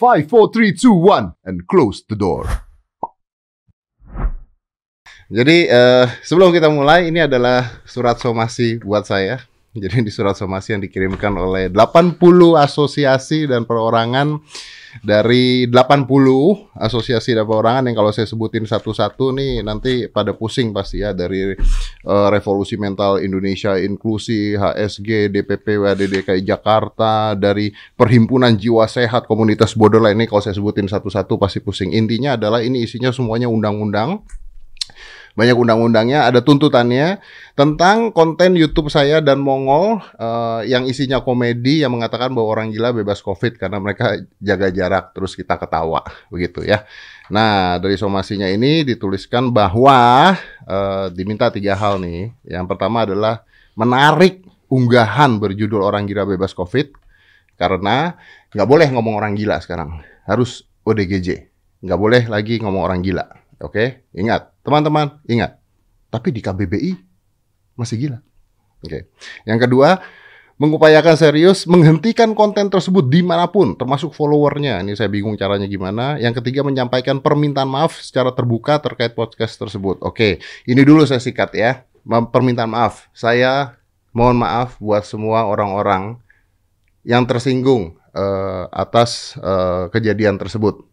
5, 4, 3, 2, 1, and close the door. Jadi eh, sebelum kita mulai, ini adalah surat somasi buat saya. Jadi di surat somasi yang dikirimkan oleh 80 asosiasi dan perorangan dari 80 asosiasi dan perorangan yang kalau saya sebutin satu-satu nih nanti pada pusing pasti ya dari uh, Revolusi Mental Indonesia Inklusi, HSG, DPP WADDKI Jakarta, dari Perhimpunan Jiwa Sehat Komunitas Borderline ini kalau saya sebutin satu-satu pasti pusing. Intinya adalah ini isinya semuanya undang-undang banyak undang-undangnya, ada tuntutannya tentang konten YouTube saya dan Mongol uh, yang isinya komedi yang mengatakan bahwa orang gila bebas COVID karena mereka jaga jarak terus kita ketawa begitu ya. Nah dari somasinya ini dituliskan bahwa uh, diminta tiga hal nih. Yang pertama adalah menarik unggahan berjudul orang gila bebas COVID karena nggak boleh ngomong orang gila sekarang harus ODGJ nggak boleh lagi ngomong orang gila Oke, ingat, teman-teman, ingat. Tapi di KBBI masih gila. Oke. Yang kedua, mengupayakan serius menghentikan konten tersebut di mana pun, termasuk followernya. Ini saya bingung caranya gimana. Yang ketiga, menyampaikan permintaan maaf secara terbuka terkait podcast tersebut. Oke, ini dulu saya sikat ya. Permintaan maaf. Saya mohon maaf buat semua orang-orang yang tersinggung uh, atas uh, kejadian tersebut.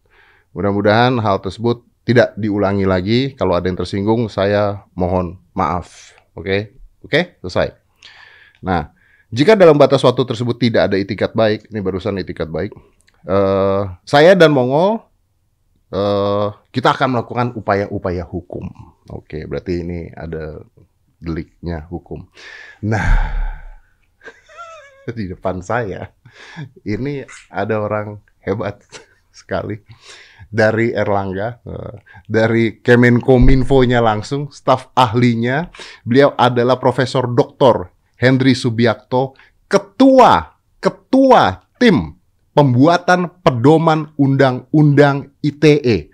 Mudah-mudahan hal tersebut tidak diulangi lagi. Kalau ada yang tersinggung, saya mohon maaf. Oke, okay? oke, okay? selesai. Nah, jika dalam batas waktu tersebut tidak ada itikat baik, ini barusan itikat baik, uh, saya dan Mongol uh, kita akan melakukan upaya-upaya hukum. Oke, okay, berarti ini ada deliknya hukum. Nah, di depan saya ini ada orang hebat sekali dari Erlangga, eh, dari Kemenkominfo-nya langsung, staf ahlinya. Beliau adalah Profesor Dr. Henry Subiakto, ketua ketua tim pembuatan pedoman undang-undang ITE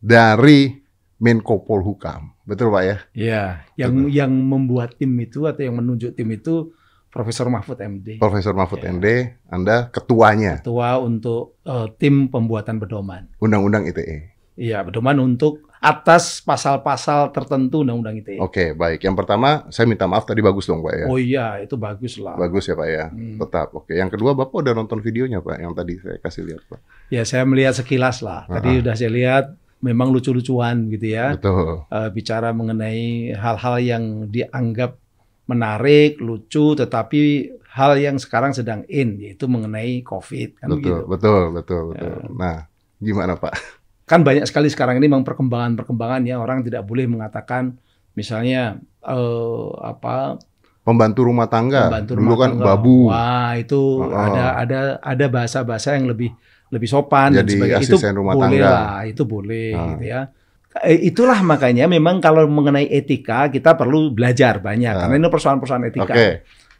dari Menko Polhukam. Betul Pak ya? Iya, yang Betul. yang membuat tim itu atau yang menunjuk tim itu Profesor Mahfud MD. Profesor Mahfud ya. MD, Anda ketuanya. Ketua untuk uh, tim pembuatan pedoman. Undang-undang ITE. Iya, pedoman untuk atas pasal-pasal tertentu Undang-Undang ITE. Oke, baik. Yang pertama, saya minta maaf tadi bagus dong, Pak ya. Oh iya, itu bagus lah. Bagus ya, Pak ya. Hmm. Tetap. Oke. Yang kedua, Bapak udah nonton videonya, Pak, yang tadi saya kasih lihat, Pak. Ya, saya melihat sekilas lah. Tadi uh -huh. udah saya lihat memang lucu-lucuan gitu ya. Betul. Uh, bicara mengenai hal-hal yang dianggap menarik, lucu, tetapi hal yang sekarang sedang in yaitu mengenai COVID kan betul, gitu. Betul, betul, betul. Ya. Nah, gimana Pak? Kan banyak sekali sekarang ini memang perkembangan-perkembangan ya orang tidak boleh mengatakan misalnya eh, apa pembantu rumah tangga. Pembantu Dulu kan tangga. babu. Wah, itu oh. ada ada ada bahasa-bahasa yang lebih lebih sopan Jadi dan sebagainya. Itu rumah boleh tangga. lah, itu boleh ah. gitu ya. Eh, itulah makanya memang kalau mengenai etika kita perlu belajar banyak uh. karena ini persoalan-persoalan etika. Okay.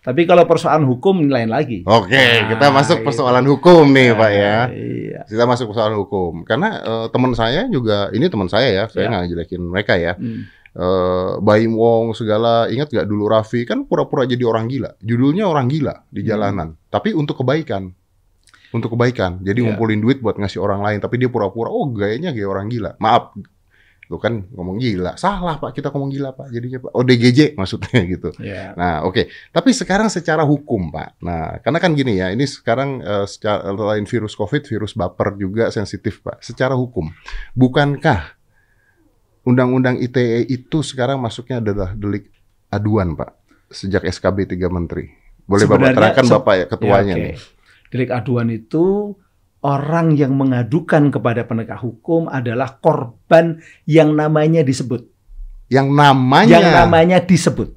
Tapi kalau persoalan hukum ini lain lagi. Oke, okay, nah, kita masuk persoalan hukum nih, nah, Pak ya. Iya. Kita masuk persoalan hukum. Karena uh, teman saya juga ini teman saya ya, saya iya. nggak yeah. jelekin mereka ya. Hmm. Uh, Baim Wong segala ingat gak dulu Raffi kan pura-pura jadi orang gila judulnya orang gila di hmm. jalanan hmm. tapi untuk kebaikan untuk kebaikan jadi yeah. ngumpulin duit buat ngasih orang lain tapi dia pura-pura oh gayanya kayak orang gila maaf Lu kan ngomong gila. Salah Pak, kita ngomong gila Pak. Jadinya Pak ODGJ maksudnya gitu. Yeah. Nah, oke. Okay. Tapi sekarang secara hukum Pak. Nah, karena kan gini ya, ini sekarang uh, secara lain virus Covid, virus baper juga sensitif Pak. Secara hukum, bukankah Undang-Undang ITE itu sekarang masuknya adalah delik aduan Pak sejak SKB tiga menteri. Boleh Sebenarnya, Bapak terangkan Bapak ya ketuanya ya, okay. nih. Delik aduan itu orang yang mengadukan kepada penegak hukum adalah korban yang namanya disebut. Yang namanya yang namanya disebut.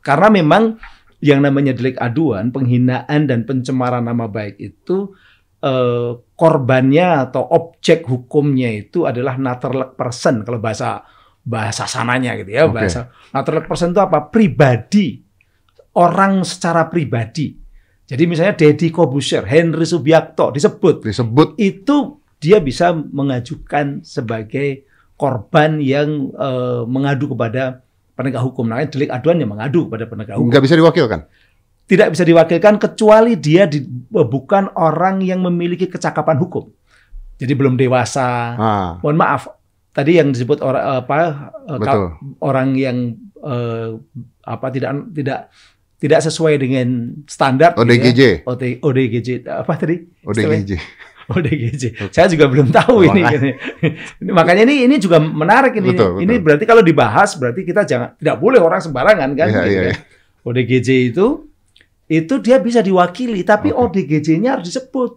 Karena memang yang namanya delik aduan, penghinaan dan pencemaran nama baik itu eh, korbannya atau objek hukumnya itu adalah natural person kalau bahasa bahasa sananya gitu ya, okay. bahasa natural person itu apa? pribadi. Orang secara pribadi jadi misalnya Deddy Kobuser, Henry Subiakto disebut. Disebut. Itu dia bisa mengajukan sebagai korban yang uh, mengadu kepada penegak hukum. Nah, delik aduan yang mengadu kepada penegak hukum. Nggak bisa diwakilkan? Tidak bisa diwakilkan kecuali dia di, bukan orang yang memiliki kecakapan hukum. Jadi belum dewasa. Ah, Mohon maaf, tadi yang disebut orang apa eh, betul. orang yang eh, apa tidak tidak tidak sesuai dengan standar gitu ya. ODGJ, ODGJ apa tadi? ODGJ. ODGJ. Saya juga belum tahu ini. makanya. Ini- Makanya ini ini juga menarik ini. Betul, betul. Ini berarti kalau dibahas berarti kita jangan tidak boleh orang sembarangan kan Iya, gitu iya, ya. ODGJ itu itu dia bisa diwakili tapi Oke. ODGJ-nya harus disebut.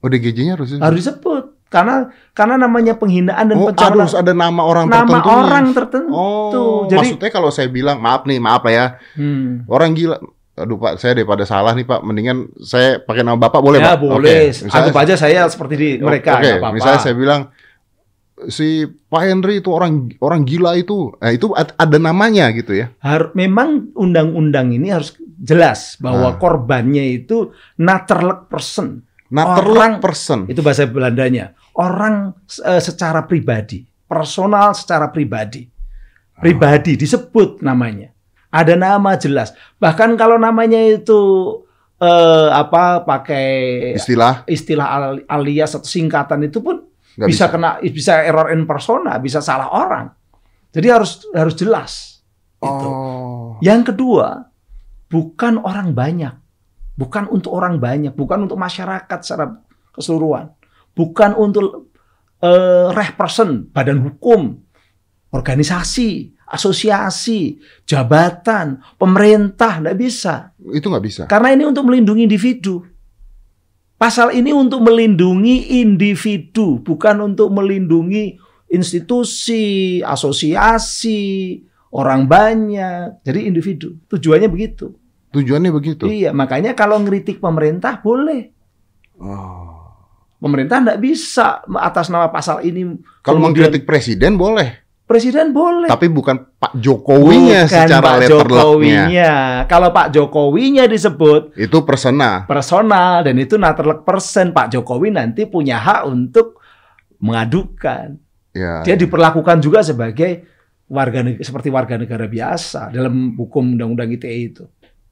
ODGJ-nya harus Harus disebut karena karena namanya penghinaan dan Oh, pencemaran harus ada nama orang nama tertentu. orang tertentu. Oh, Jadi maksudnya kalau saya bilang maaf nih, maaf lah ya. hmm. Orang gila. Aduh Pak, saya daripada salah nih Pak, mendingan saya pakai nama Bapak boleh ya Pak? boleh. Oke, misalnya- Anggap aja saya seperti di mereka Oke, nggak apa-apa. misalnya saya bilang si Pak Henry itu orang orang gila itu. Nah, itu ad- ada namanya gitu ya. Har- memang undang-undang ini harus jelas bahwa Ah. korbannya itu naturlijk person. Orang- person. Itu bahasa Belandanya. Orang eh, secara pribadi, personal secara pribadi. Pribadi disebut namanya. Ada nama jelas. Bahkan kalau namanya itu eh, apa pakai Istilah istilah al- alias atau singkatan itu pun nggak bisa, bisa. kena bisa error in persona, bisa salah orang. Jadi harus harus jelas. Itu. Oh. Yang kedua, bukan orang banyak. Bukan untuk orang banyak, bukan untuk masyarakat secara keseluruhan. Bukan untuk eh, reh person, badan hukum, organisasi, asosiasi, jabatan, pemerintah, nggak bisa. Itu nggak bisa. Karena ini untuk melindungi individu. Pasal ini untuk melindungi individu, bukan untuk melindungi institusi, asosiasi, orang banyak. Jadi individu. Tujuannya begitu. Tujuannya begitu. Iya, makanya kalau ngeritik pemerintah boleh. Oh. Pemerintah nggak bisa atas nama pasal ini. Kalau kemudian mengkritik presiden boleh, presiden boleh. tapi bukan Pak Jokowinya Bukan secara Pak. Jokowinya. Kalau Pak Jokowinya disebut Itu persona. personal dan itu naturally person Pak Jokowi nanti punya hak untuk mengadukan. Ya. Dia diperlakukan juga sebagai warga seperti warga negara biasa dalam hukum undang-undang ITE itu.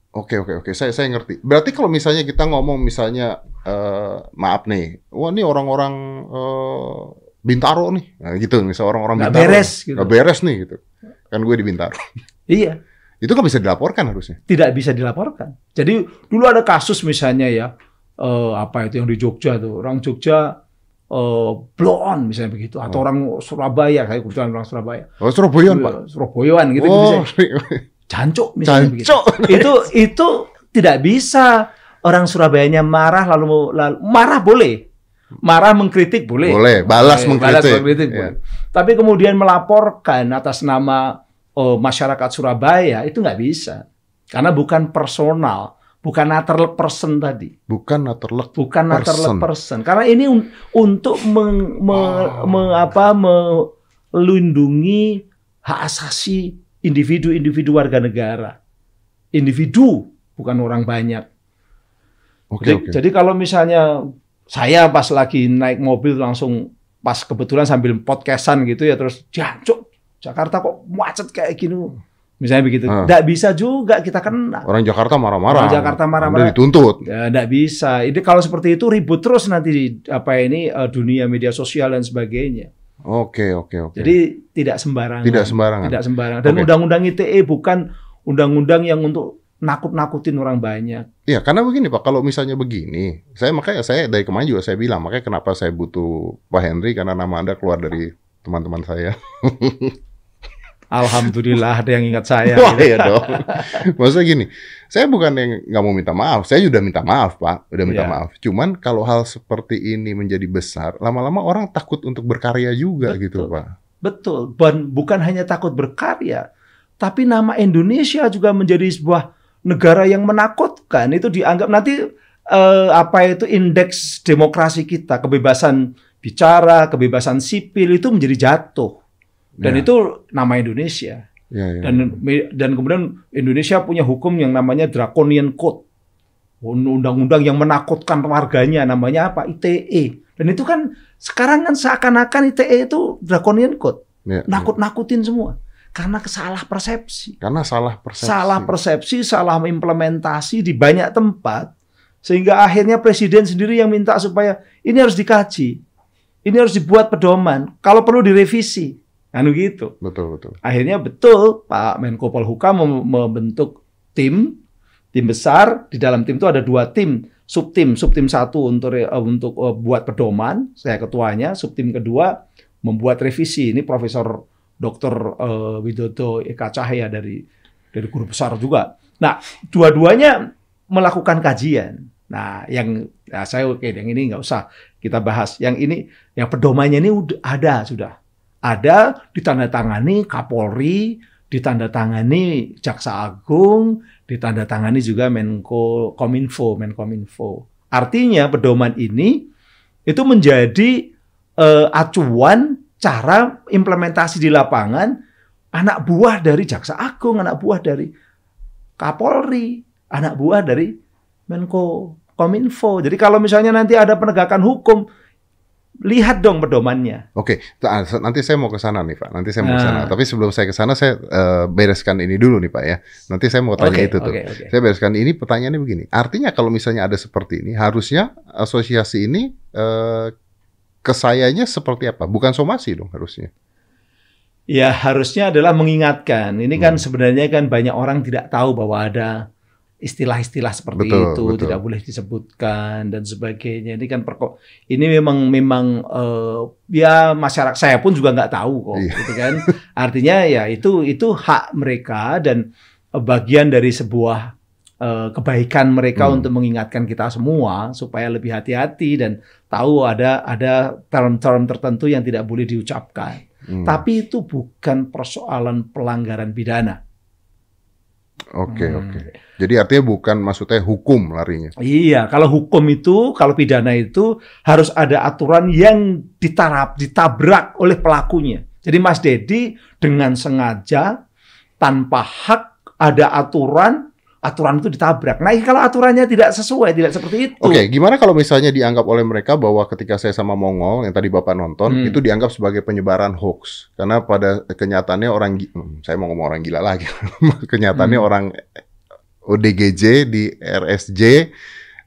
Oke oke oke, saya saya ngerti. Berarti kalau misalnya kita ngomong misalnya eh, maaf nih, wah ini orang-orang eh, Bintaro nih, nah, gitu, misalnya orang-orang Nggak Bintaro, beres gitu. nggak beres nih gitu. Kan gue di Bintaro. Iya, Itu kan bisa dilaporkan harusnya. tidak bisa dilaporkan. Jadi dulu ada kasus misalnya ya eh, apa itu yang di Jogja tuh orang Jogja eh, blow on misalnya begitu atau Oh. orang Surabaya kayak kebetulan orang Surabaya Oh Surabaya Pak. Surabayaan gitu, gitu Misalnya. jancuk misalnya begitu. cancok. itu itu tidak bisa orang Surabayanya marah lalu, lalu marah boleh marah mengkritik boleh Boleh, balas Boleh, mengkritik. mengkritik Ya. boleh. tapi kemudian melaporkan atas nama oh, masyarakat Surabaya itu nggak bisa karena bukan personal bukan naturally person tadi Bukan naturally bukan naturally Person. person karena ini un- untuk meng- me- Oh. me- apa, melindungi hak asasi individu-individu warga negara individu bukan orang banyak Oke jadi, oke. jadi kalau misalnya saya pas lagi naik mobil langsung pas kebetulan sambil podcastan gitu ya terus jancuk Jakarta kok macet kayak gini misalnya begitu Ah. nggak bisa juga kita kena Orang Jakarta marah-marah. Orang Jakarta marah-marah. Dituntut. Ya, nggak bisa. Ini kalau seperti itu ribut terus nanti di apa ini eh, dunia media sosial dan sebagainya. Oke oke oke. Jadi tidak sembarangan. tidak sembarangan. Tidak sembarangan. Dan undang-undang ITE bukan undang-undang yang untuk nakut-nakutin orang banyak. Iya, karena begini Pak, kalau misalnya begini, saya makanya saya dari kemarin juga saya bilang, makanya kenapa saya butuh Pak Henry karena nama Anda keluar dari teman-teman saya. Alhamdulillah ada yang ingat saya. Wah, iya dong. Maksudnya gini, saya bukan yang nggak mau minta maaf, saya sudah minta maaf Pak, udah minta Iya. maaf. Cuman kalau hal seperti ini menjadi besar, lama-lama orang takut untuk berkarya juga Betul. gitu Pak. Betul. Dan bukan hanya takut berkarya, tapi nama Indonesia juga menjadi sebuah negara yang menakutkan. Itu dianggap nanti eh, apa itu indeks demokrasi kita, kebebasan bicara, kebebasan sipil itu menjadi jatuh. Dan Ya, itu nama Indonesia. ya, ya. Dan dan kemudian Indonesia punya hukum yang namanya draconian code. Undang-undang yang menakutkan warganya namanya apa? ITE. Dan itu kan sekarang kan seakan-akan ITE itu draconian code. Ya, ya. Nakut-nakutin semua. Karena salah persepsi. Karena salah persepsi. Salah persepsi, salah implementasi di banyak tempat. Sehingga akhirnya presiden sendiri yang minta supaya ini harus dikaji. Ini harus dibuat pedoman. Kalau perlu direvisi. Anu gitu. Betul, betul. Akhirnya betul Pak Menko Polhukam mem- membentuk tim, tim besar. Di dalam tim itu ada dua tim, subtim, subtim satu untuk eh, untuk eh, buat pedoman, saya ketuanya. Subtim kedua membuat revisi. Ini Profesor Dr. eh, Widodo Eka Cahya dari dari guru besar juga. Nah, dua-duanya melakukan kajian. Nah, yang ya saya oke, yang ini nggak usah kita bahas. Yang ini, yang pedomannya ini udah ada sudah ada ditandatangani Kapolri, ditandatangani Jaksa Agung, ditandatangani juga Menko Kominfo, Menkominfo. Artinya pedoman ini itu menjadi eh, acuan cara implementasi di lapangan anak buah dari Jaksa Agung, anak buah dari Kapolri, anak buah dari Menko Kominfo. Jadi kalau misalnya nanti ada penegakan hukum, lihat dong pedomannya. Oke, nah, nanti saya mau ke sana nih Pak. Nanti saya mau ke sana. Nah. Tapi sebelum saya ke sana, saya eh, bereskan ini dulu nih Pak ya. Nanti saya mau tanya Oke, itu tuh. oke. Saya bereskan ini. Pertanyaannya begini. Artinya kalau misalnya ada seperti ini, harusnya asosiasi ini eh, kesayanya seperti apa? Bukan somasi dong harusnya. Ya harusnya adalah mengingatkan. Ini kan Hmm. sebenarnya kan banyak orang tidak tahu bahwa ada istilah-istilah seperti Betul, itu betul. tidak boleh disebutkan dan sebagainya. Ini kan perko ini memang memang eh, ya masyarakat saya pun juga nggak tahu kok, Iya. gitu kan. Artinya ya itu itu hak mereka dan eh, bagian dari sebuah eh, kebaikan mereka Hmm. untuk mengingatkan kita semua supaya lebih hati-hati dan tahu ada ada term-term tertentu yang tidak boleh diucapkan. Hmm, Tapi itu bukan persoalan pelanggaran pidana. Oke, Hmm. oke. Jadi artinya bukan maksudnya hukum larinya. Iya, kalau hukum itu, kalau pidana itu harus ada aturan yang ditarap, ditabrak oleh pelakunya. Jadi Mas Dedi dengan sengaja tanpa hak ada aturan, aturan itu ditabrak. Nah, kalau aturannya tidak sesuai, tidak seperti itu. Oke, gimana kalau misalnya dianggap oleh mereka bahwa ketika saya sama Mongol yang tadi Bapak nonton Hmm. itu dianggap sebagai penyebaran hoax karena pada kenyataannya orang hmm, saya mau ngomong orang gila lagi. kenyataannya Hmm. orang ODGJ di RSJ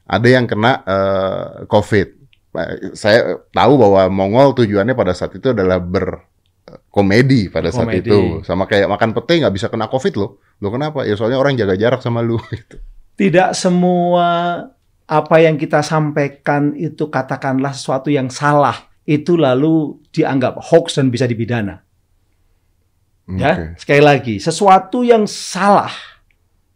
ada yang kena eh, COVID. Nah, Saya tahu bahwa Mongol tujuannya pada saat itu adalah berkomedi pada saat Komedi. itu. Sama kayak makan pete nggak bisa kena COVID loh. Lo kenapa? Ya soalnya orang jaga jarak sama lu gitu. Tidak semua apa yang kita sampaikan itu katakanlah sesuatu yang salah, itu lalu dianggap hoax dan bisa dipidana. Ya, Oke. sekali lagi, sesuatu yang salah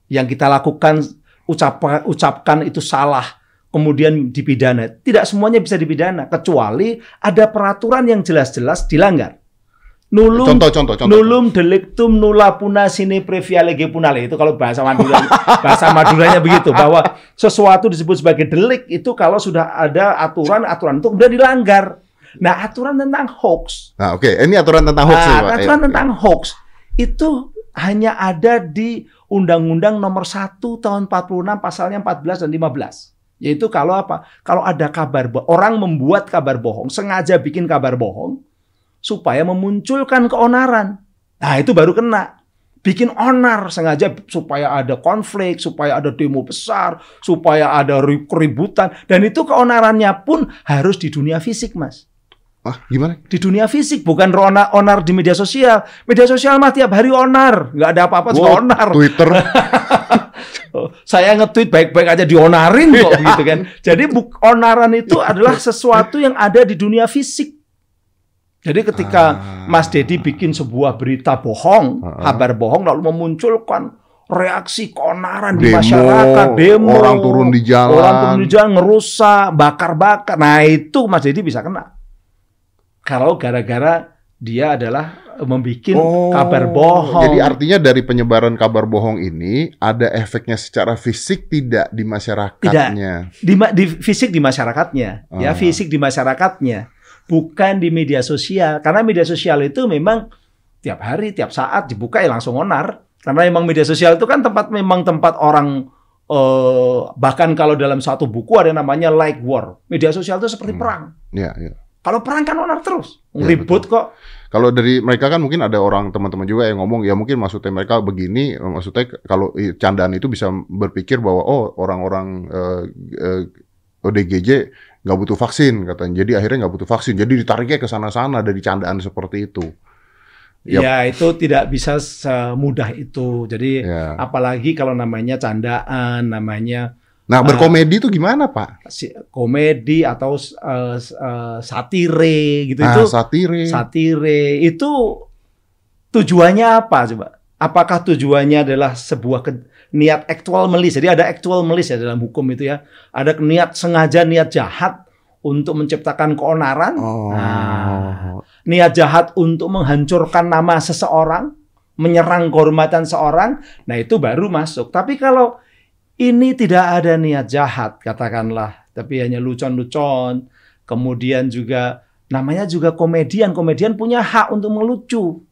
yang kita lakukan ucap, ucapkan itu salah, kemudian dipidana. Tidak semuanya bisa dipidana, kecuali ada peraturan yang jelas-jelas dilanggar. Nulum Contoh, contoh, contoh. Nulum delictum nulla puna sine previa lege punale itu kalau bahasa Madura bahasa Maduranya begitu bahwa sesuatu disebut sebagai delik itu kalau sudah ada aturan aturan itu kemudian dilanggar. Nah, aturan tentang hoax Nah, oke, ini aturan tentang hoax nih, Nah, Pak. aturan Ya. tentang hoax itu hanya ada di Undang-Undang Nomor 1 Tahun 46 pasalnya 14 dan 15. Yaitu kalau apa? Kalau ada kabar orang membuat kabar bohong, sengaja bikin kabar bohong supaya memunculkan keonaran. Nah, itu baru kena. Bikin onar sengaja supaya ada konflik, supaya ada demo besar, supaya ada ri- keributan dan itu keonarannya pun harus di dunia fisik, Mas Wah, gimana? di dunia fisik bukan rona onar di media sosial. Media sosial mah tiap hari onar, nggak ada apa-apa Wow, onar. Twitter. Saya nge-tweet baik-baik aja dionarin kok gitu kan. Jadi onaran itu adalah sesuatu yang ada di dunia fisik. Jadi ketika Ah. Mas Dedi bikin sebuah berita bohong, Ah. kabar bohong lalu memunculkan reaksi keonaran di masyarakat, demo, orang turun di jalan. orang turun di jalan ngerusak, bakar-bakar. Nah itu Mas Dedi bisa kena. Kalau gara-gara dia adalah membuat Oh, kabar bohong. Jadi artinya dari penyebaran kabar bohong ini ada efeknya secara fisik tidak di masyarakatnya. di, ma- di fisik di masyarakatnya, Ah. ya fisik di masyarakatnya, bukan di media sosial. Karena media sosial itu memang tiap hari, tiap saat dibuka ya langsung onar. Karena memang media sosial itu kan tempat memang tempat orang eh, bahkan kalau dalam satu buku ada yang namanya like war. Media sosial itu seperti Hmm. perang. Ya, ya. Kalau perang kan onar terus, Ya, ribut kok. Kalau dari mereka kan mungkin ada orang teman-teman juga yang ngomong ya mungkin maksudnya mereka begini, maksudnya kalau candaan itu bisa berpikir bahwa oh orang-orang eh, eh, ODGJ nggak butuh vaksin katanya. Jadi akhirnya nggak butuh vaksin. Jadi ditariknya ke sana-sana dari candaan seperti itu. Yap. Ya itu tidak bisa semudah itu. Jadi Ya. apalagi kalau namanya candaan, namanya Nah berkomedi itu gimana Pak? komedi atau uh, uh, satire gitu Nah, itu satire. satire itu tujuannya apa coba? Apakah tujuannya adalah sebuah ke- niat actual melis? Jadi ada actual melis ya dalam hukum itu ya. Ada niat sengaja niat jahat untuk menciptakan keonaran. Oh. Nah, niat jahat untuk menghancurkan nama seseorang, menyerang kehormatan seorang, nah itu baru masuk. Tapi kalau ini tidak ada niat jahat, katakanlah, tapi hanya lucon-lucon, kemudian juga namanya juga komedian, komedian punya hak untuk melucu,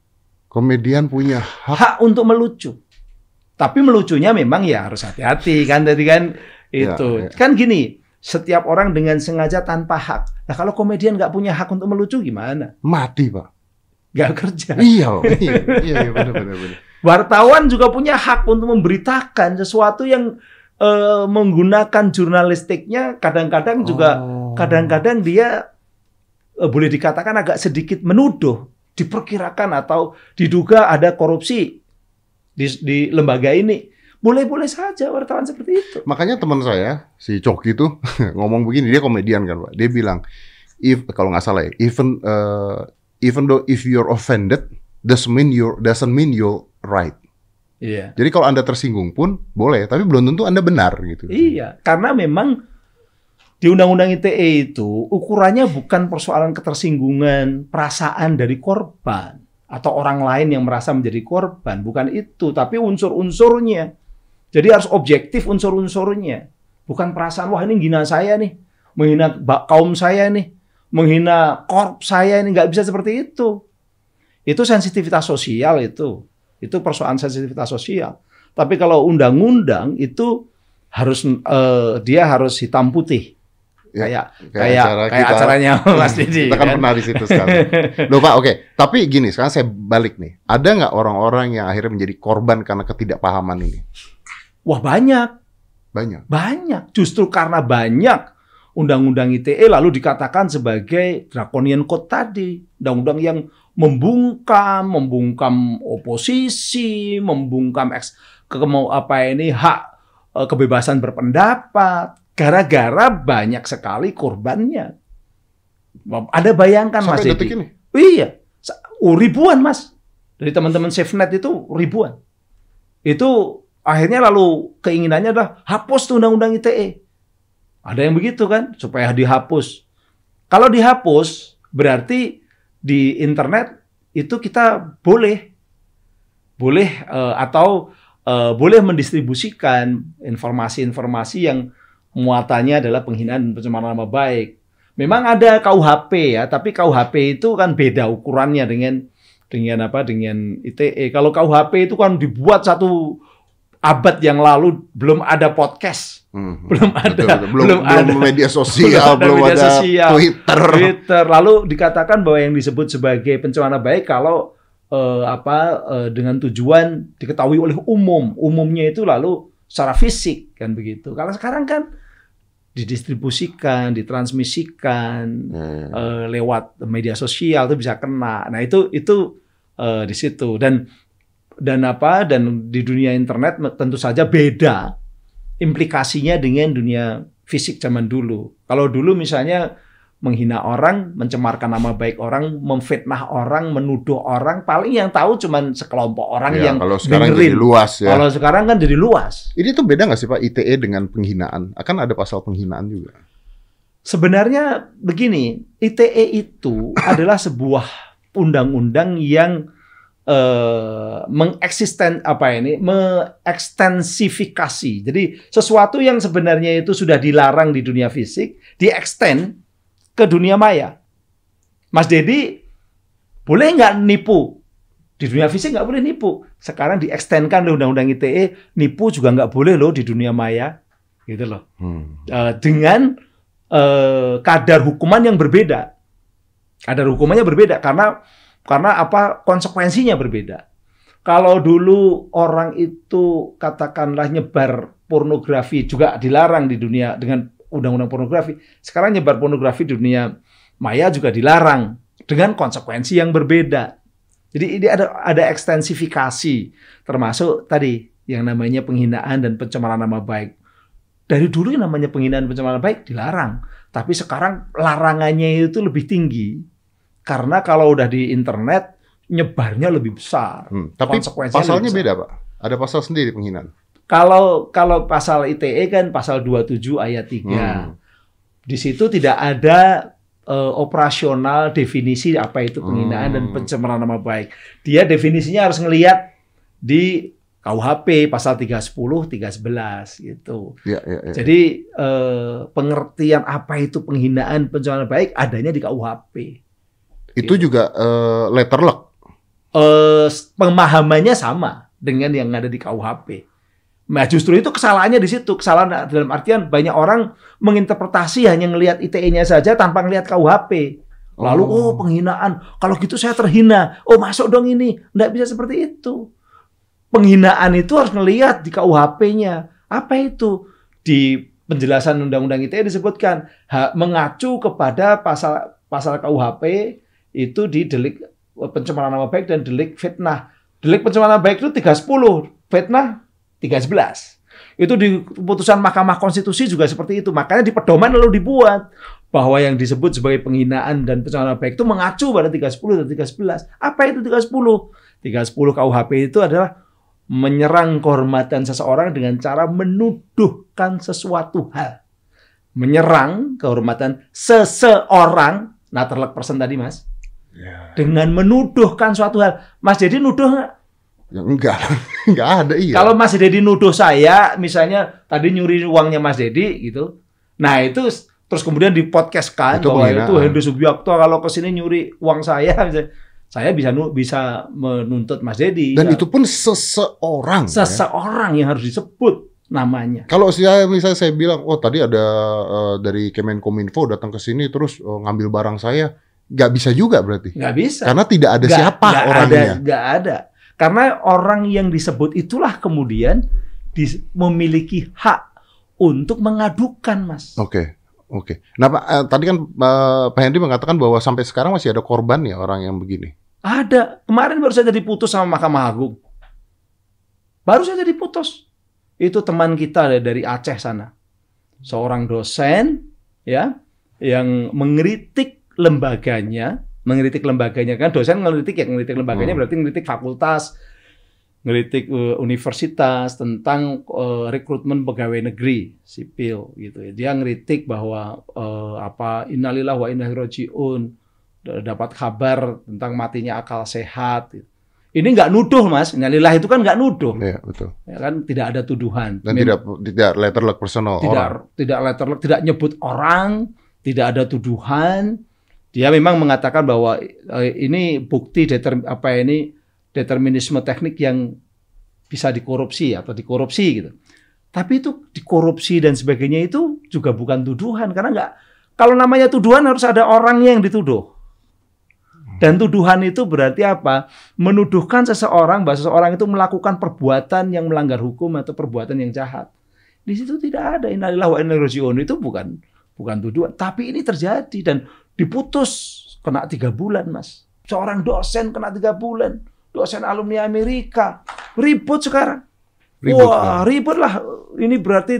Komedian punya hak. hak untuk melucu. Tapi melucunya memang ya harus hati-hati kan tadi kan Ya, itu. ya. Kan gini, setiap orang dengan sengaja tanpa hak. Nah kalau komedian nggak punya hak untuk melucu gimana? Mati Pak. Nggak kerja. iya, iya, iya, iya benar, benar, benar. Wartawan juga punya hak untuk memberitakan sesuatu yang eh, menggunakan jurnalistiknya kadang-kadang juga Oh. kadang-kadang dia eh, boleh dikatakan agak sedikit menuduh, diperkirakan atau diduga ada korupsi di, di lembaga ini. Boleh-boleh saja wartawan seperti itu. Makanya teman saya si Coki itu ngomong begini dia komedian kan Pak. Dia bilang if kalau nggak salah ya, even uh, even though if you're offended doesn't mean you're doesn't mean you're right. Iya. Jadi kalau Anda tersinggung pun boleh, tapi belum tentu Anda benar gitu. Iya, karena memang di Undang-Undang ITE itu ukurannya bukan persoalan ketersinggungan perasaan dari korban atau orang lain yang merasa menjadi korban, bukan itu, tapi unsur-unsurnya. Jadi harus objektif unsur-unsurnya, bukan perasaan wah ini menghina saya nih, menghina kaum saya nih, menghina korp saya ini nggak bisa seperti itu. Itu sensitivitas sosial itu, itu persoalan sensitivitas sosial. Tapi kalau undang-undang itu harus eh, dia harus hitam putih. Ya, kayak kayak acara kayak kita- acaranya Mas Didi. Kita kan kan? pernah di situ sekarang. Loh Pak, oke. Tapi gini, sekarang saya balik nih. Ada nggak orang-orang yang akhirnya menjadi korban karena ketidakpahaman ini? Wah banyak, Banyak. banyak. Justru karena banyak undang-undang ITE lalu dikatakan sebagai draconian code tadi, undang-undang yang membungkam, membungkam oposisi, membungkam eks, ke, mau apa ini hak eh, kebebasan berpendapat. Gara-gara banyak sekali korbannya. Ada bayangkan Mas Sampai detik Dedi. ini. Iya, oh, ribuan mas dari teman-teman SafeNet itu ribuan. Itu akhirnya lalu keinginannya adalah hapus tuh undang-undang ITE. Ada yang begitu kan supaya dihapus. Kalau dihapus berarti di internet itu kita boleh boleh eh, atau eh, boleh mendistribusikan informasi-informasi yang muatannya adalah penghinaan dan pencemaran nama baik. Memang ada KUHP ya, tapi KUHP itu kan beda ukurannya dengan dengan apa dengan ITE. Kalau KUHP itu kan dibuat satu abad yang lalu belum ada podcast, Hmm. belum ada, Betul, betul. Belum, belum ada media sosial, Belum ada belum media ada sosial. Twitter. Twitter. Lalu dikatakan bahwa yang disebut sebagai pencemaran nama baik kalau eh, apa eh, dengan tujuan diketahui oleh umum. Umumnya itu lalu secara fisik kan begitu. Kalau sekarang kan didistribusikan, ditransmisikan ya. eh, lewat media sosial itu bisa kena. Nah itu itu eh, di situ dan dan apa dan di dunia internet tentu saja beda implikasinya dengan dunia fisik zaman dulu. Kalau dulu misalnya menghina orang, mencemarkan nama baik orang, memfitnah orang, menuduh orang, paling yang tahu cuman sekelompok orang Ya, yang kalau sekarang dengerin. jadi luas ya. Kalau sekarang kan jadi luas. Ini tuh beda nggak sih Pak ITE dengan penghinaan? Akan ada pasal penghinaan juga. Sebenarnya begini, ITE itu adalah sebuah undang-undang yang eh, mengeksisten apa ini, mengekstensifikasi. Jadi sesuatu yang sebenarnya itu sudah dilarang di dunia fisik, dieksten ke dunia maya. Mas Dedi, boleh nggak nipu? Di dunia fisik nggak boleh nipu. Sekarang diekstenkan oleh Undang-Undang ITE, nipu juga nggak boleh loh di dunia maya. Gitu loh. Hmm. Eh, dengan eh, kadar hukuman yang berbeda. Kadar hukumannya berbeda karena karena apa konsekuensinya berbeda. Kalau dulu orang itu katakanlah nyebar pornografi juga dilarang di dunia dengan undang-undang pornografi. Sekarang nyebar pornografi di dunia maya juga dilarang dengan konsekuensi yang berbeda. Jadi ini ada ada ekstensifikasi termasuk tadi yang namanya penghinaan dan pencemaran nama baik. Dari dulu yang namanya penghinaan dan pencemaran nama baik dilarang, tapi sekarang larangannya itu lebih tinggi. Karena kalau udah di internet nyebarnya lebih besar. Hmm, tapi pasalnya lebih beda, Pak. Ada pasal sendiri penghinaan. Kalau kalau pasal ITE kan pasal 27 ayat 3. Hmm. Di situ tidak ada eh, operasional definisi apa itu penghinaan dan Hmm. pencemaran nama baik. Dia definisinya harus ngelihat di KUHP pasal 310, 311 gitu. Ya, ya, ya. Jadi eh, pengertian apa itu penghinaan pencemaran nama baik adanya di KUHP. itu juga eh, letter luck. eh, pemahamannya sama dengan yang ada di KUHP. Nah, justru itu kesalahannya di situ. Kesalahan dalam artian banyak orang menginterpretasi hanya ngelihat ITE-nya saja tanpa ngelihat KUHP. Lalu, oh. Oh. penghinaan. Kalau gitu saya terhina. Oh, masuk dong ini. Nggak bisa seperti itu. Penghinaan itu harus ngelihat di KUHP-nya. Apa itu? Di penjelasan Undang-Undang ITE disebutkan ha- mengacu kepada pasal pasal KUHP itu di delik pencemaran nama baik dan delik fitnah. Delik pencemaran nama baik itu 310, fitnah 311. Itu di putusan Mahkamah Konstitusi juga seperti itu. Makanya di pedoman lalu dibuat bahwa yang disebut sebagai penghinaan dan pencemaran nama baik itu mengacu pada 310 dan 311. Apa itu 310? 310 KUHP itu adalah menyerang kehormatan seseorang dengan cara menuduhkan sesuatu hal. Menyerang kehormatan seseorang, nah terlek person tadi mas, Ya. dengan menuduhkan suatu hal. Mas Dedi nuduh nggak? Ya, enggak, enggak ada iya. Kalau Mas Dedi nuduh saya, misalnya tadi nyuri uangnya Mas Dedi gitu, nah itu terus kemudian di podcastkan Itu bahwa itu Hendy Subiakto kalau ke sini nyuri uang saya, misalnya, saya bisa bisa menuntut Mas Dedi. Dan Ya. itu pun seseorang. ya. seseorang yang harus disebut namanya. Kalau saya misalnya saya bilang, oh tadi ada eh, dari Kemenkominfo datang ke sini terus eh, ngambil barang saya, nggak bisa juga berarti. Nggak bisa. Karena tidak ada Nggak- siapa nggak orangnya. Ada, nggak ada. Karena orang yang disebut itulah kemudian memiliki hak untuk mengadukan, Mas. Oke, oke. Nah, Pak, eh, tadi kan eh, Pak Hendy mengatakan bahwa sampai sekarang masih ada korban ya orang yang begini. Ada. Kemarin baru saja diputus sama Mahkamah Agung. Baru saja diputus. Itu teman kita dari Aceh sana. Seorang dosen ya yang mengkritik lembaganya, mengkritik lembaganya kan dosen ngeritik ya ngeritik lembaganya Hmm. berarti ngeritik fakultas, ngeritik eh, universitas tentang eh, rekrutmen pegawai negeri sipil gitu ya. Dia ngeritik bahwa eh, apa innalillahi wa inna d- dapat kabar tentang matinya akal sehat. Ini nggak nuduh mas, innalillahi itu kan nggak nuduh, Iya, betul. ya kan tidak ada tuduhan. Dan Mem- tidak tidak letter luck personal tidak orang. tidak letter luck, tidak nyebut orang, tidak ada tuduhan. Dia memang mengatakan bahwa eh, ini bukti determ, apa ini determinisme teknik yang bisa dikorupsi atau dikorupsi gitu. Tapi itu dikorupsi dan sebagainya itu juga bukan tuduhan karena nggak kalau namanya tuduhan harus ada orangnya yang dituduh. Dan tuduhan itu berarti apa? Menuduhkan seseorang bahwa seseorang itu melakukan perbuatan yang melanggar hukum atau perbuatan yang jahat. Di situ tidak ada innalillahi wa inna itu bukan bukan tuduhan, tapi ini terjadi dan diputus kena tiga bulan, mas. Seorang dosen kena tiga bulan, dosen alumni Amerika ribut sekarang. Ribut, Wah ribut lah. Ini berarti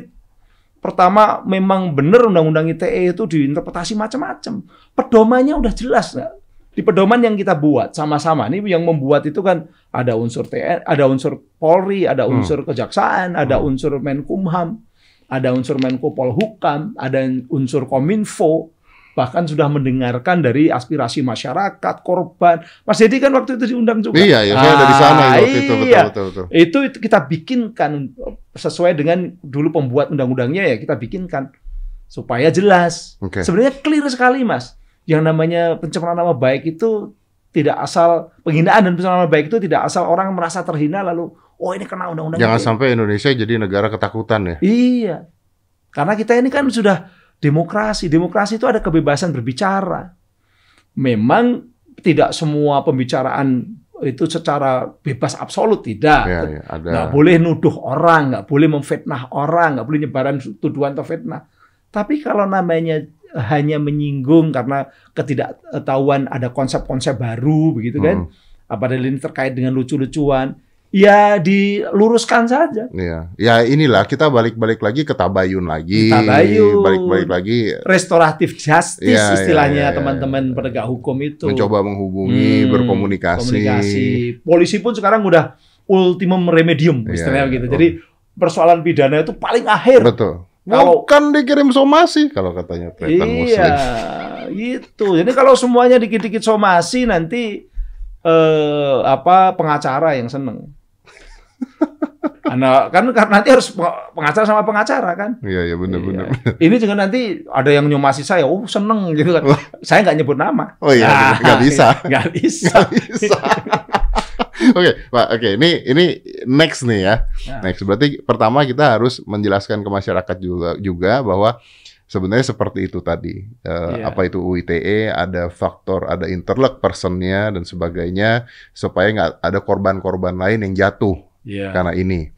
pertama memang benar undang-undang ITE itu diinterpretasi macam-macam. Pedomannya udah jelas nggak? Di pedoman yang kita buat sama-sama, ini yang membuat itu kan ada unsur TN, ada unsur Polri, ada Hmm. unsur kejaksaan, ada Hmm. unsur Menkumham, ada unsur Menko Polhukam, ada unsur Kominfo, bahkan sudah mendengarkan dari aspirasi masyarakat, korban. Mas Dedi kan waktu itu diundang juga. Iya, ya, saya ada di sana Ah, waktu itu betul iya. betul betul. Itu, itu kita bikinkan sesuai dengan dulu pembuat undang-undangnya ya kita bikinkan supaya jelas. Oke. Sebenarnya clear sekali mas. Yang namanya pencemaran nama baik itu tidak asal penghinaan dan pencemaran nama baik itu tidak asal orang merasa terhina lalu oh ini kena undang-undang. Jangan ITE. sampai Indonesia jadi negara ketakutan ya. Iya. Karena kita ini kan sudah demokrasi. Demokrasi itu ada kebebasan berbicara. Memang tidak semua pembicaraan itu secara bebas absolut tidak. Ya, ya, ada. nggak boleh nuduh orang, nggak boleh memfitnah orang, nggak boleh nyebaran tuduhan atau fitnah. Tapi kalau namanya hanya menyinggung karena ketidaktahuan ada konsep-konsep baru begitu kan. Hmm. Padahal ini terkait dengan lucu-lucuan. Ya diluruskan saja. Iya. Ya inilah kita balik-balik lagi ke tabayun lagi. Tabayun. Balik-balik lagi Restoratif justice Iya, iya, istilahnya iya, iya, teman-teman penegak hukum itu. mencoba menghubungi, Hmm, berkomunikasi. komunikasi. Polisi pun sekarang udah ultimum remedium Iya, istilahnya iya. gitu. Jadi persoalan pidana itu paling akhir. Betul. Kalau- Bukan dikirim somasi kalau katanya tretan Iya, muslim. gitu. Jadi kalau semuanya dikit-dikit somasi nanti eh apa pengacara yang seneng. Anak kan karena nanti harus pengacara sama pengacara kan. Iya, iya benar-benar. Iya. Ini juga nanti ada yang nyomasi saya, oh seneng gitu kan. Saya nggak nyebut nama. Oh iya, Ah, nggak bisa. Nggak bisa. Nggak bisa. Oke, Pak. Oke, ini ini next nih ya. Ya. Next berarti pertama kita harus menjelaskan ke masyarakat juga juga bahwa sebenarnya seperti itu tadi. Eh, Iya. Apa itu UITE, ada faktor, ada interlock personnya dan sebagainya supaya nggak ada korban-korban lain yang jatuh Iya. karena ini.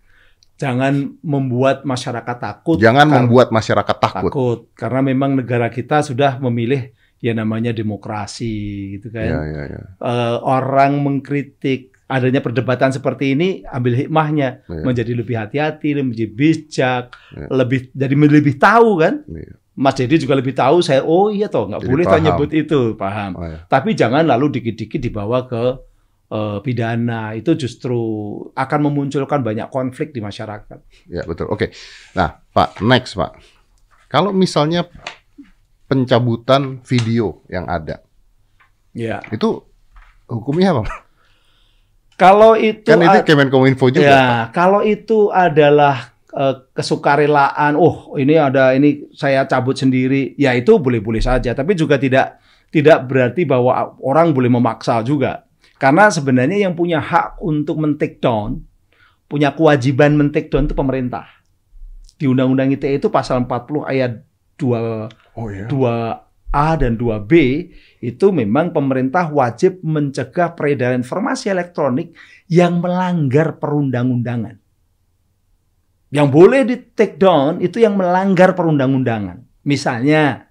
Jangan membuat masyarakat takut. Jangan membuat masyarakat takut. takut karena memang negara kita sudah memilih ya namanya demokrasi gitu kan. Iya, iya, iya. Eh, orang mengkritik adanya perdebatan seperti ini ambil hikmahnya Iya. menjadi lebih hati-hati, lebih bijak, Iya. lebih jadi lebih tahu kan. Iya. Mas Dedi juga lebih tahu saya oh iya toh nggak Jadi boleh paham. nyebut itu paham. Oh, iya. Tapi jangan lalu dikit-dikit dibawa ke eh, pidana itu justru akan memunculkan banyak konflik di masyarakat. Ya betul. Oke. Nah, Pak, next Pak. Kalau misalnya pencabutan video yang ada, Ya. itu hukumnya apa? Kalau itu Kan itu Kemenkominfo juga. ya, kalau itu adalah eh, kesukarelaan, oh ini ada ini saya cabut sendiri, ya itu boleh-boleh saja. Tapi juga tidak tidak berarti bahwa orang boleh memaksa juga. Karena sebenarnya yang punya hak untuk men-take down, punya kewajiban men-take down itu pemerintah. Di Undang-Undang ITE itu pasal 40 ayat 2 Oh iya. 2A dan 2B itu memang pemerintah wajib mencegah peredaran informasi elektronik yang melanggar perundang-undangan. Yang boleh di take down itu yang melanggar perundang-undangan. Misalnya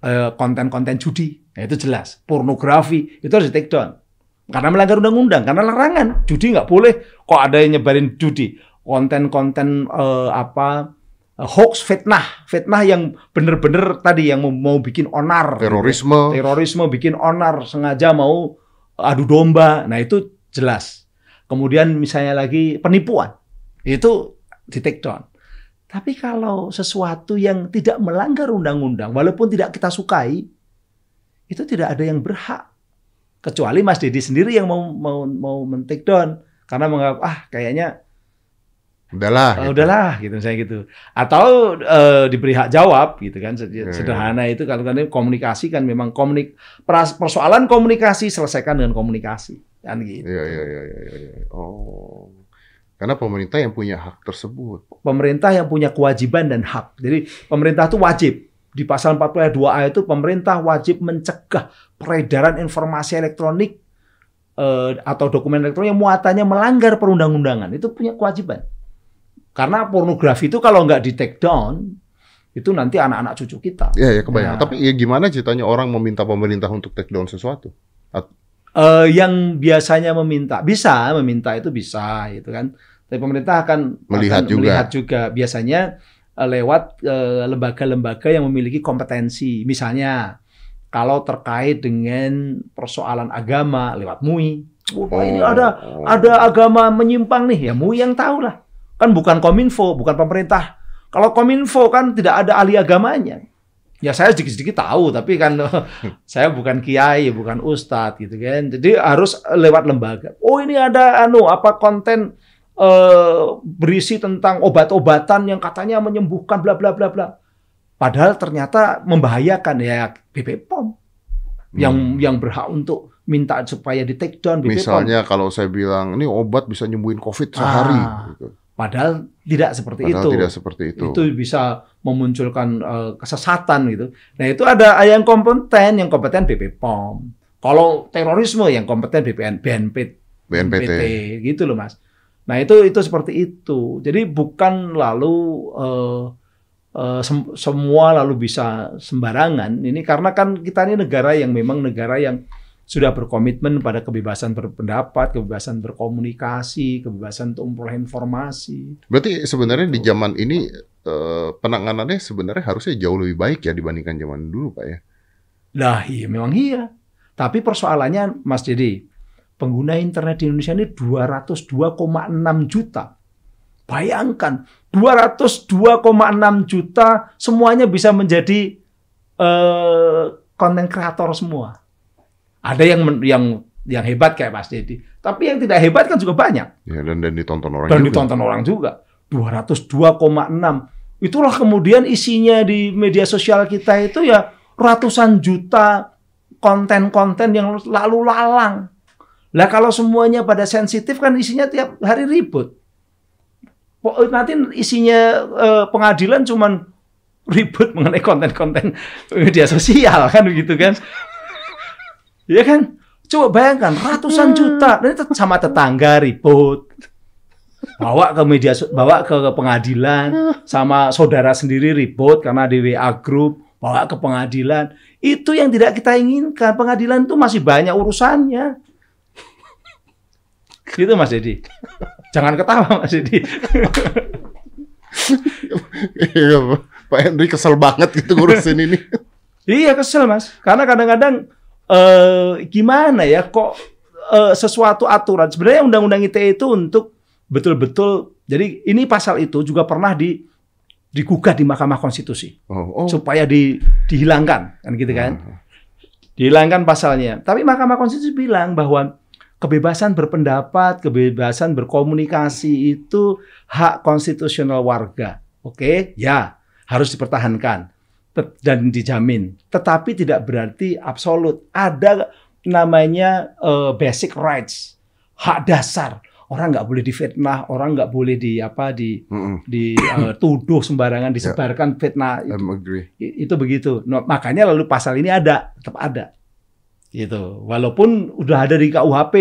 eh, konten-konten judi, nah itu jelas. Pornografi itu harus di take down. Karena melanggar undang-undang, karena larangan. Judi nggak boleh kok ada yang nyebarin judi. Konten-konten eh, apa eh, hoax fitnah, fitnah yang bener-bener tadi yang mau, mau bikin onar, Terorisme. terorisme bikin onar, sengaja mau adu domba. Nah, itu jelas. Kemudian misalnya lagi penipuan. Itu di take down. Tapi kalau sesuatu yang tidak melanggar undang-undang walaupun tidak kita sukai itu tidak ada yang berhak. Kecuali Mas Dedi sendiri yang mau mau mau men-take down karena menganggap ah kayaknya Udahlah. Ah, gitu. udahlah gitu saya gitu atau eh, diberi hak jawab gitu kan Sed- Ya, ya. sederhana itu kalau kan komunikasi kan memang komunik persoalan komunikasi selesaikan dengan komunikasi kan gitu Iya, iya, iya, iya, iya, iya. Oh. Karena pemerintah yang punya hak tersebut. pemerintah yang punya kewajiban dan hak jadi pemerintah itu wajib di pasal 40 ayat 2A itu pemerintah wajib mencegah peredaran informasi elektronik eh, atau dokumen elektronik yang muatannya melanggar perundang-undangan itu punya kewajiban karena pornografi itu kalau nggak di take down itu nanti anak-anak cucu kita Iya, ya kebayang. Ya. Tapi ya gimana ceritanya orang meminta pemerintah untuk take down sesuatu? Eh, yang biasanya meminta bisa meminta itu bisa gitu kan tapi pemerintah akan Melihat akan juga. melihat juga biasanya lewat eh, lembaga-lembaga yang memiliki kompetensi. Misalnya kalau terkait dengan persoalan agama lewat MUI oh, ini ada ada agama menyimpang nih. Ya MUI yang tahu lah kan bukan kominfo bukan pemerintah. Kalau kominfo kan tidak ada ahli agamanya. Ya saya sedikit-sedikit tahu tapi kan saya bukan kiai bukan ustadz gitu kan. Jadi harus lewat lembaga. Oh ini ada anu apa konten eh, berisi tentang obat-obatan yang katanya menyembuhkan bla bla bla bla padahal ternyata membahayakan ya BPOM yang Hmm. yang berhak untuk minta supaya di take down BPOM Misalnya kalau saya bilang ini obat bisa nyembuhin COVID sehari, Ah, gitu. Padahal tidak seperti padahal itu. tidak seperti itu. Itu bisa memunculkan eh, kesesatan gitu. Nah itu ada yang kompeten, yang kompeten BPOM. Kalau terorisme yang kompeten BPN, BNP, BNPT. gitu loh mas. Nah itu itu seperti itu. Jadi bukan lalu eh, eh, sem- semua lalu bisa sembarangan. Ini karena kan kita ini negara yang memang negara yang sudah berkomitmen pada kebebasan berpendapat, kebebasan berkomunikasi, kebebasan untuk memperoleh informasi. Berarti sebenarnya di zaman ini eh, penanganannya sebenarnya harusnya jauh lebih baik ya dibandingkan zaman dulu, Pak ya. Lah iya memang iya. Tapi persoalannya Mas Dedi, pengguna internet di Indonesia ini 202,6 juta. Bayangkan 202,6 juta semuanya bisa menjadi eh, konten kreator semua. Ada yang yang yang hebat kayak Mas Dedi, tapi yang tidak hebat kan juga banyak Ya dan dan ditonton orang dan juga. ditonton orang juga. 202,6. Itulah kemudian isinya di media sosial kita itu ya ratusan juta konten-konten yang lalu lalang. Lah kalau semuanya pada sensitif kan isinya tiap hari ribut. Po- Nanti isinya eh, pengadilan cuman ribut mengenai konten-konten media sosial kan begitu kan. Iya kan? Coba bayangkan ratusan juta dan itu sama tetangga ribut. Bawa ke media bawa ke, ke pengadilan sama saudara sendiri ribut karena di WA group, bawa ke pengadilan. Itu yang tidak kita inginkan. Pengadilan itu masih banyak urusannya. Gitu Mas Dedi. Jangan ketawa Mas Dedi. Iya, Pak Henry kesel banget gitu ngurusin ini. Iya kesel mas, karena kadang-kadang eh, gimana ya kok eh, sesuatu aturan sebenarnya undang-undang ITE itu untuk betul-betul jadi ini pasal itu juga pernah di digugat di Mahkamah Konstitusi Oh, oh. supaya di, dihilangkan kan gitu kan Hmm. dihilangkan pasalnya tapi Mahkamah Konstitusi bilang bahwa kebebasan berpendapat kebebasan berkomunikasi itu hak konstitusional warga oke ya harus dipertahankan dan dijamin. Tetapi tidak berarti absolut. Ada namanya eh, basic rights, hak dasar. Orang nggak boleh difitnah, orang nggak boleh di apa di Mm-mm. dituduh sembarangan, disebarkan fitnah. Itu, itu begitu. No, makanya lalu pasal ini ada, tetap ada. Gitu. Walaupun udah ada di KUHP.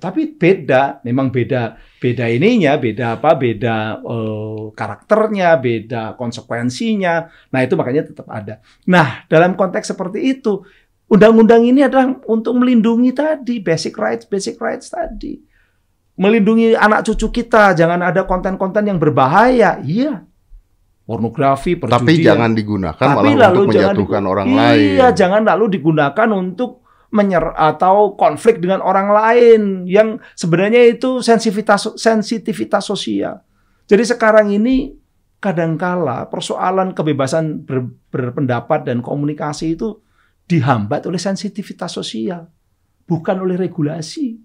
Tapi beda, memang beda beda ininya, beda apa? Beda eh, karakternya, beda konsekuensinya. Nah, itu makanya tetap ada. Nah, dalam konteks seperti itu, undang-undang ini adalah untuk melindungi tadi basic rights, basic rights tadi. Melindungi anak cucu kita, jangan ada konten-konten yang berbahaya. Iya. Pornografi, Tapi perjudian. jangan digunakan Tapi malah lalu untuk menjatuhkan orang iya, lain. jangan lalu digunakan untuk menyer atau konflik dengan orang lain yang sebenarnya itu sensitivitas sensitivitas sosial. Jadi sekarang ini kadangkala persoalan kebebasan ber- berpendapat dan komunikasi itu dihambat oleh sensitivitas sosial, bukan oleh regulasi,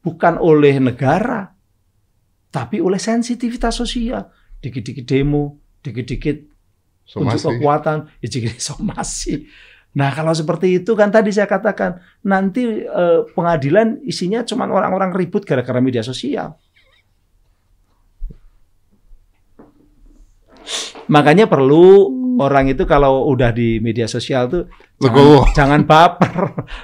bukan oleh negara, tapi oleh sensitivitas sosial. Dikit-dikit demo, dikit-dikit unjuk kekuatan, ya jadi somasi. Nah kalau seperti itu kan tadi saya katakan nanti eh, pengadilan isinya cuma orang-orang ribut gara-gara media sosial. Makanya perlu orang itu kalau udah di media sosial tuh Legowo. jangan, jangan baper,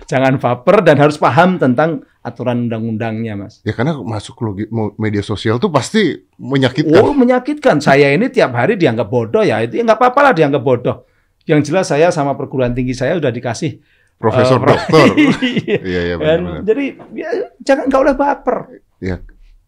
jangan baper dan harus paham tentang aturan undang-undangnya, Mas. Ya karena masuk logi- media sosial tuh pasti menyakitkan. Oh menyakitkan. Saya ini tiap hari dianggap bodoh ya. Itu ya nggak apa-apa lah dianggap bodoh. Yang jelas saya sama perguruan tinggi saya udah dikasih Profesor eh, pro- doktor. Iya. Iya iya Kan, benar. Jadi ya, jangan nggak boleh baper. Iya.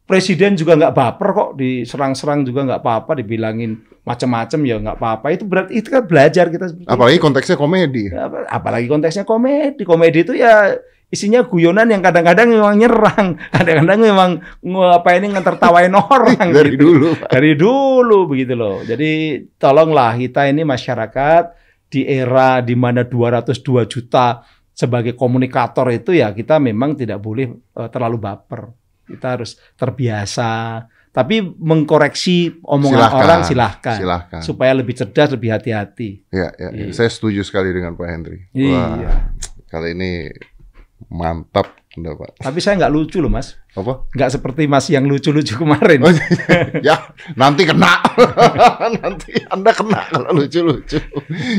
Presiden juga nggak baper kok diserang-serang juga nggak apa-apa dibilangin macam-macam ya nggak apa-apa itu berarti itu kan belajar kita Apalagi konteksnya komedi. itu. Apa- apalagi konteksnya komedi komedi itu ya isinya guyonan yang kadang-kadang memang nyerang kadang-kadang memang ngapain ini ngetertawain orang Dari gitu dulu. dari dulu begitu loh. Jadi tolonglah kita ini masyarakat di era di mana 202 juta sebagai komunikator itu ya kita memang tidak boleh eh, terlalu baper. Kita harus terbiasa. Tapi mengkoreksi omongan Silahkan, orang silahkan. Silahkan. Supaya lebih cerdas, lebih hati-hati. Ya, ya, ya. Iya. Saya setuju sekali dengan Pak Henry. Iya. kali ini mantap, Anda, Pak. Tapi saya nggak lucu loh mas. Apa? Nggak seperti mas yang lucu-lucu kemarin. Oh, ya, nanti kena. nanti Anda kena kalau lucu-lucu.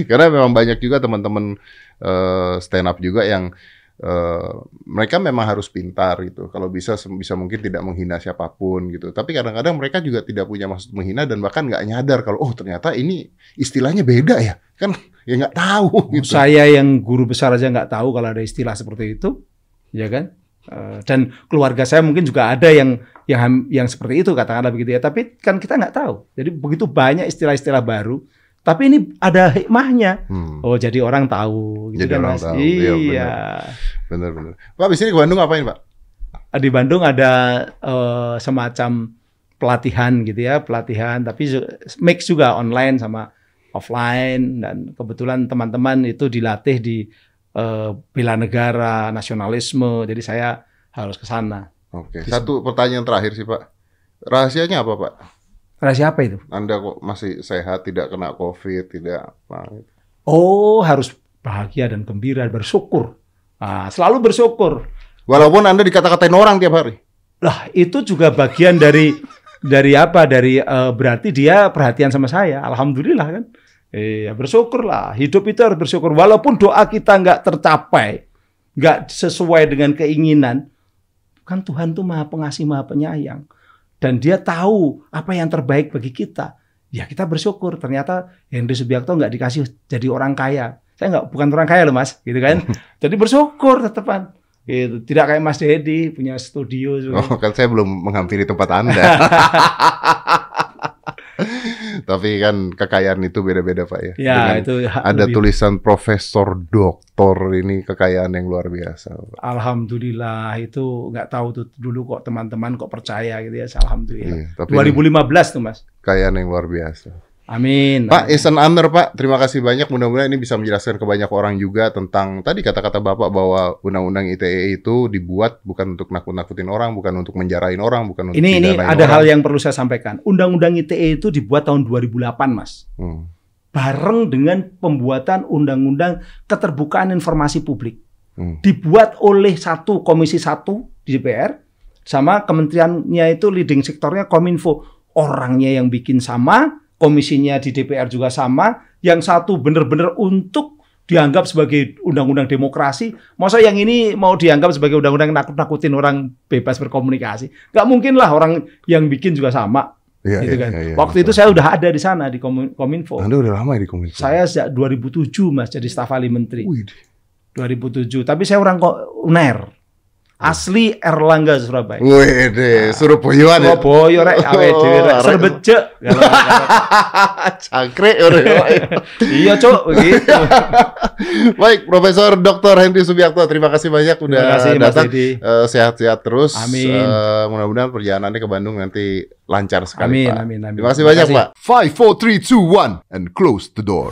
Karena memang banyak juga teman-teman eh, stand up juga yang eh, mereka memang harus pintar gitu. Kalau bisa bisa mungkin tidak menghina siapa pun gitu. Tapi kadang-kadang mereka juga tidak punya maksud menghina dan bahkan nggak nyadar kalau oh ternyata ini istilahnya beda ya. Kan ya nggak tahu gitu. Saya yang guru besar aja nggak tahu kalau ada istilah seperti itu, ya kan? Eh, Dan keluarga saya mungkin juga ada yang yang yang seperti itu katakanlah begitu ya. Tapi kan kita nggak tahu. Jadi begitu banyak istilah-istilah baru. Tapi ini ada hikmahnya. Hmm, Oh jadi orang tahu, gitu Jadi kan orang mas? tahu, iya, Iya. bener-bener. Pak, di sini ke Bandung ngapain Pak? Di Bandung ada eh, semacam pelatihan gitu ya, pelatihan. Tapi mix juga online sama offline. Dan kebetulan teman-teman itu dilatih di eh, bela negara, nasionalisme. Jadi saya harus ke sana. Oke, satu pertanyaan terakhir sih Pak. Rahasianya apa Pak? Rahasia apa itu? Anda kok masih sehat, tidak kena COVID, tidak apa? gitu? Oh harus bahagia dan gembira, bersyukur. Nah, selalu bersyukur. Walaupun Anda dikata-katain orang tiap hari. Lah itu juga bagian dari dari apa? Dari eh, berarti dia perhatian sama saya. Alhamdulillah kan. Iya bersyukurlah. Hidup itu harus bersyukur. Walaupun doa kita nggak tercapai, nggak sesuai dengan keinginan, kan Tuhan tuh maha pengasih, maha penyayang, dan Dia tahu apa yang terbaik bagi kita. Ya kita bersyukur. Ternyata Henry Subiakto nggak dikasih jadi orang kaya. Saya nggak bukan orang kaya loh mas, gitu kan. Jadi bersyukur tetepan. Gitu. Tidak kayak Mas Dedi punya studio juga. Oh, kan saya belum menghampiri tempat Anda. Tapi kan kekayaan itu beda-beda Pak ya. Ya Dengan itu ada lebih- tulisan profesor doktor ini kekayaan yang luar biasa. Pak. Alhamdulillah itu nggak tahu tuh dulu kok teman-teman kok percaya gitu ya. Alhamdulillah. Iya, tapi ini 2015 tuh mas. kekayaan yang luar biasa. Amin. Pak, an honor Pak. Terima kasih banyak. Mudah-mudahan ini bisa menjelaskan ke banyak orang juga tentang tadi kata-kata Bapak bahwa undang-undang ITE itu dibuat bukan untuk nakut-nakutin orang, bukan untuk menjarain orang, bukan untuk ini ini ada orang. hal yang perlu saya sampaikan. Undang-Undang ITE itu dibuat tahun 2008 mas. Hmm. Bareng dengan pembuatan Undang-Undang Keterbukaan Informasi Publik. Hmm. Dibuat oleh satu komisi satu di DPR sama kementeriannya itu leading sektornya Kominfo. Orangnya yang bikin sama, komisinya di DPR juga sama. Yang satu benar-benar untuk dianggap sebagai undang-undang demokrasi. Masa yang ini mau dianggap sebagai undang-undang nakut-nakutin orang bebas berkomunikasi? Gak mungkin lah orang yang bikin juga sama. Iya, gitu iya, kan. iya, iya, Waktu itu saya udah ada di sana di Komin- Kominfo. Anda udah lama ya di Kominfo. Saya sejak 2007 mas jadi staf ahli menteri. Wih, 2007. Tapi saya orang kok UNER. Asli Erlangga Surabaya. Wih deh, Surabayaan ya. Surabaya rek awe dhewe rek Oh, serbejek. Cangkrik udah. Iya, Cuk, begitu. Baik, Profesor Dr. Henry Subiakto, terima kasih banyak udah Terima kasih Mas datang. Eh, sehat-sehat terus. Amin. Eh, mudah-mudahan perjalanannya ke Bandung nanti lancar sekali, Amin, Pak. amin, amin. Terima kasih Terima banyak, kasih. Pak. Five, four, three, two, one, and close the door.